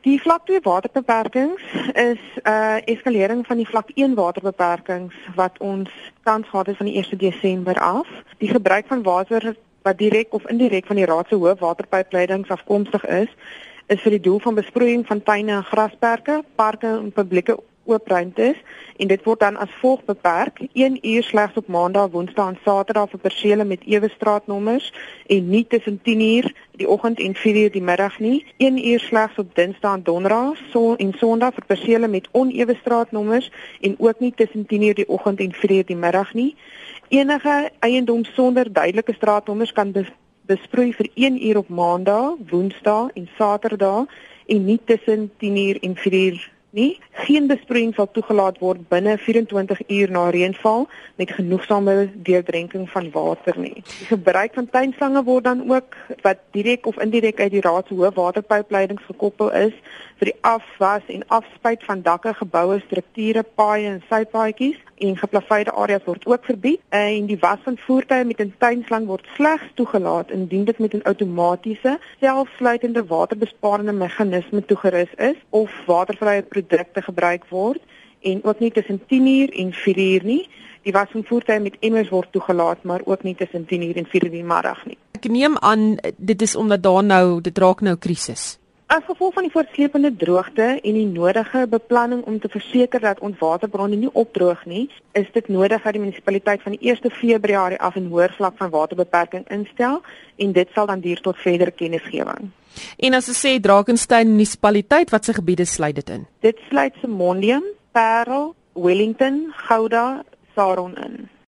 Die vlak 2 waterbeperkings is 'n uh, eskalering van die vlak 1 waterbeperkings wat ons tans gehad het van die 1 Desember af. Die gebruik van water wat direk of indirek van die raad se hoë waterpypleidings afkomstig is, is vir die doel van besproeiing van tuine en grasperke, parke en publieke oop ruimtes en dit word dan as volg beperk: 1 uur slegs op Maandag, Woensdae en Saterdag vir persele met ewe straatnommers en nie tussen 10 uur die oggend en 4 uur die middag nie. 1 uur slegs op Dinsdae en Donderdag, son en Sondag vir persele met onewe straatnommers en ook nie tussen 10 uur die oggend en 4 uur die middag nie. Enige eiendom sonder duidelike straatnommers kan besproei vir 1 uur op Maandag, Woensdae en Saterdag en nie tussen 10 uur en 4 uur nie. Geen besproeiing sal toegelaat word binne 24 uur na reënval met genoegsame deurdrenking van water nie. Die gebruik van tuinslange word dan ook wat direk of indirek uit die raad se hoë waterpypleidings gekoppel is vir die afwas en afspuit van dakke, geboue, strukture, paaie en sypaadjies en geplaveide areas word ook verbied en die was van voertuie met 'n tuinslang word slegs toegelaat indien dit met 'n outomatiese selfsluitende waterbesparende meganisme toegerus is of watervrye produkte gebruik word en ook nie tussen 10uur en 4uur nie. Die was van voertuie met emmers word toegelaat, maar ook nie tussen 10uur en 4uur die middag nie. Ek neem aan dit is omdat daar nou dit raak nou krisis. As gevolg van die voortsleepende droogte en die nodige beplanning om te verseker dat ons waterbronne nie opdroog nie, is dit nodig dat die munisipaliteit van die 1 Februarie af 'n hoër vlak van waterbeperking instel en dit sal dan duur tot verdere kennisgewing. En as ons sê Drakensberg munisipaliteit, watse gebiede sluit dit in? Dit sluit Simondium, Parel, Wellington, Gouda, Saron in.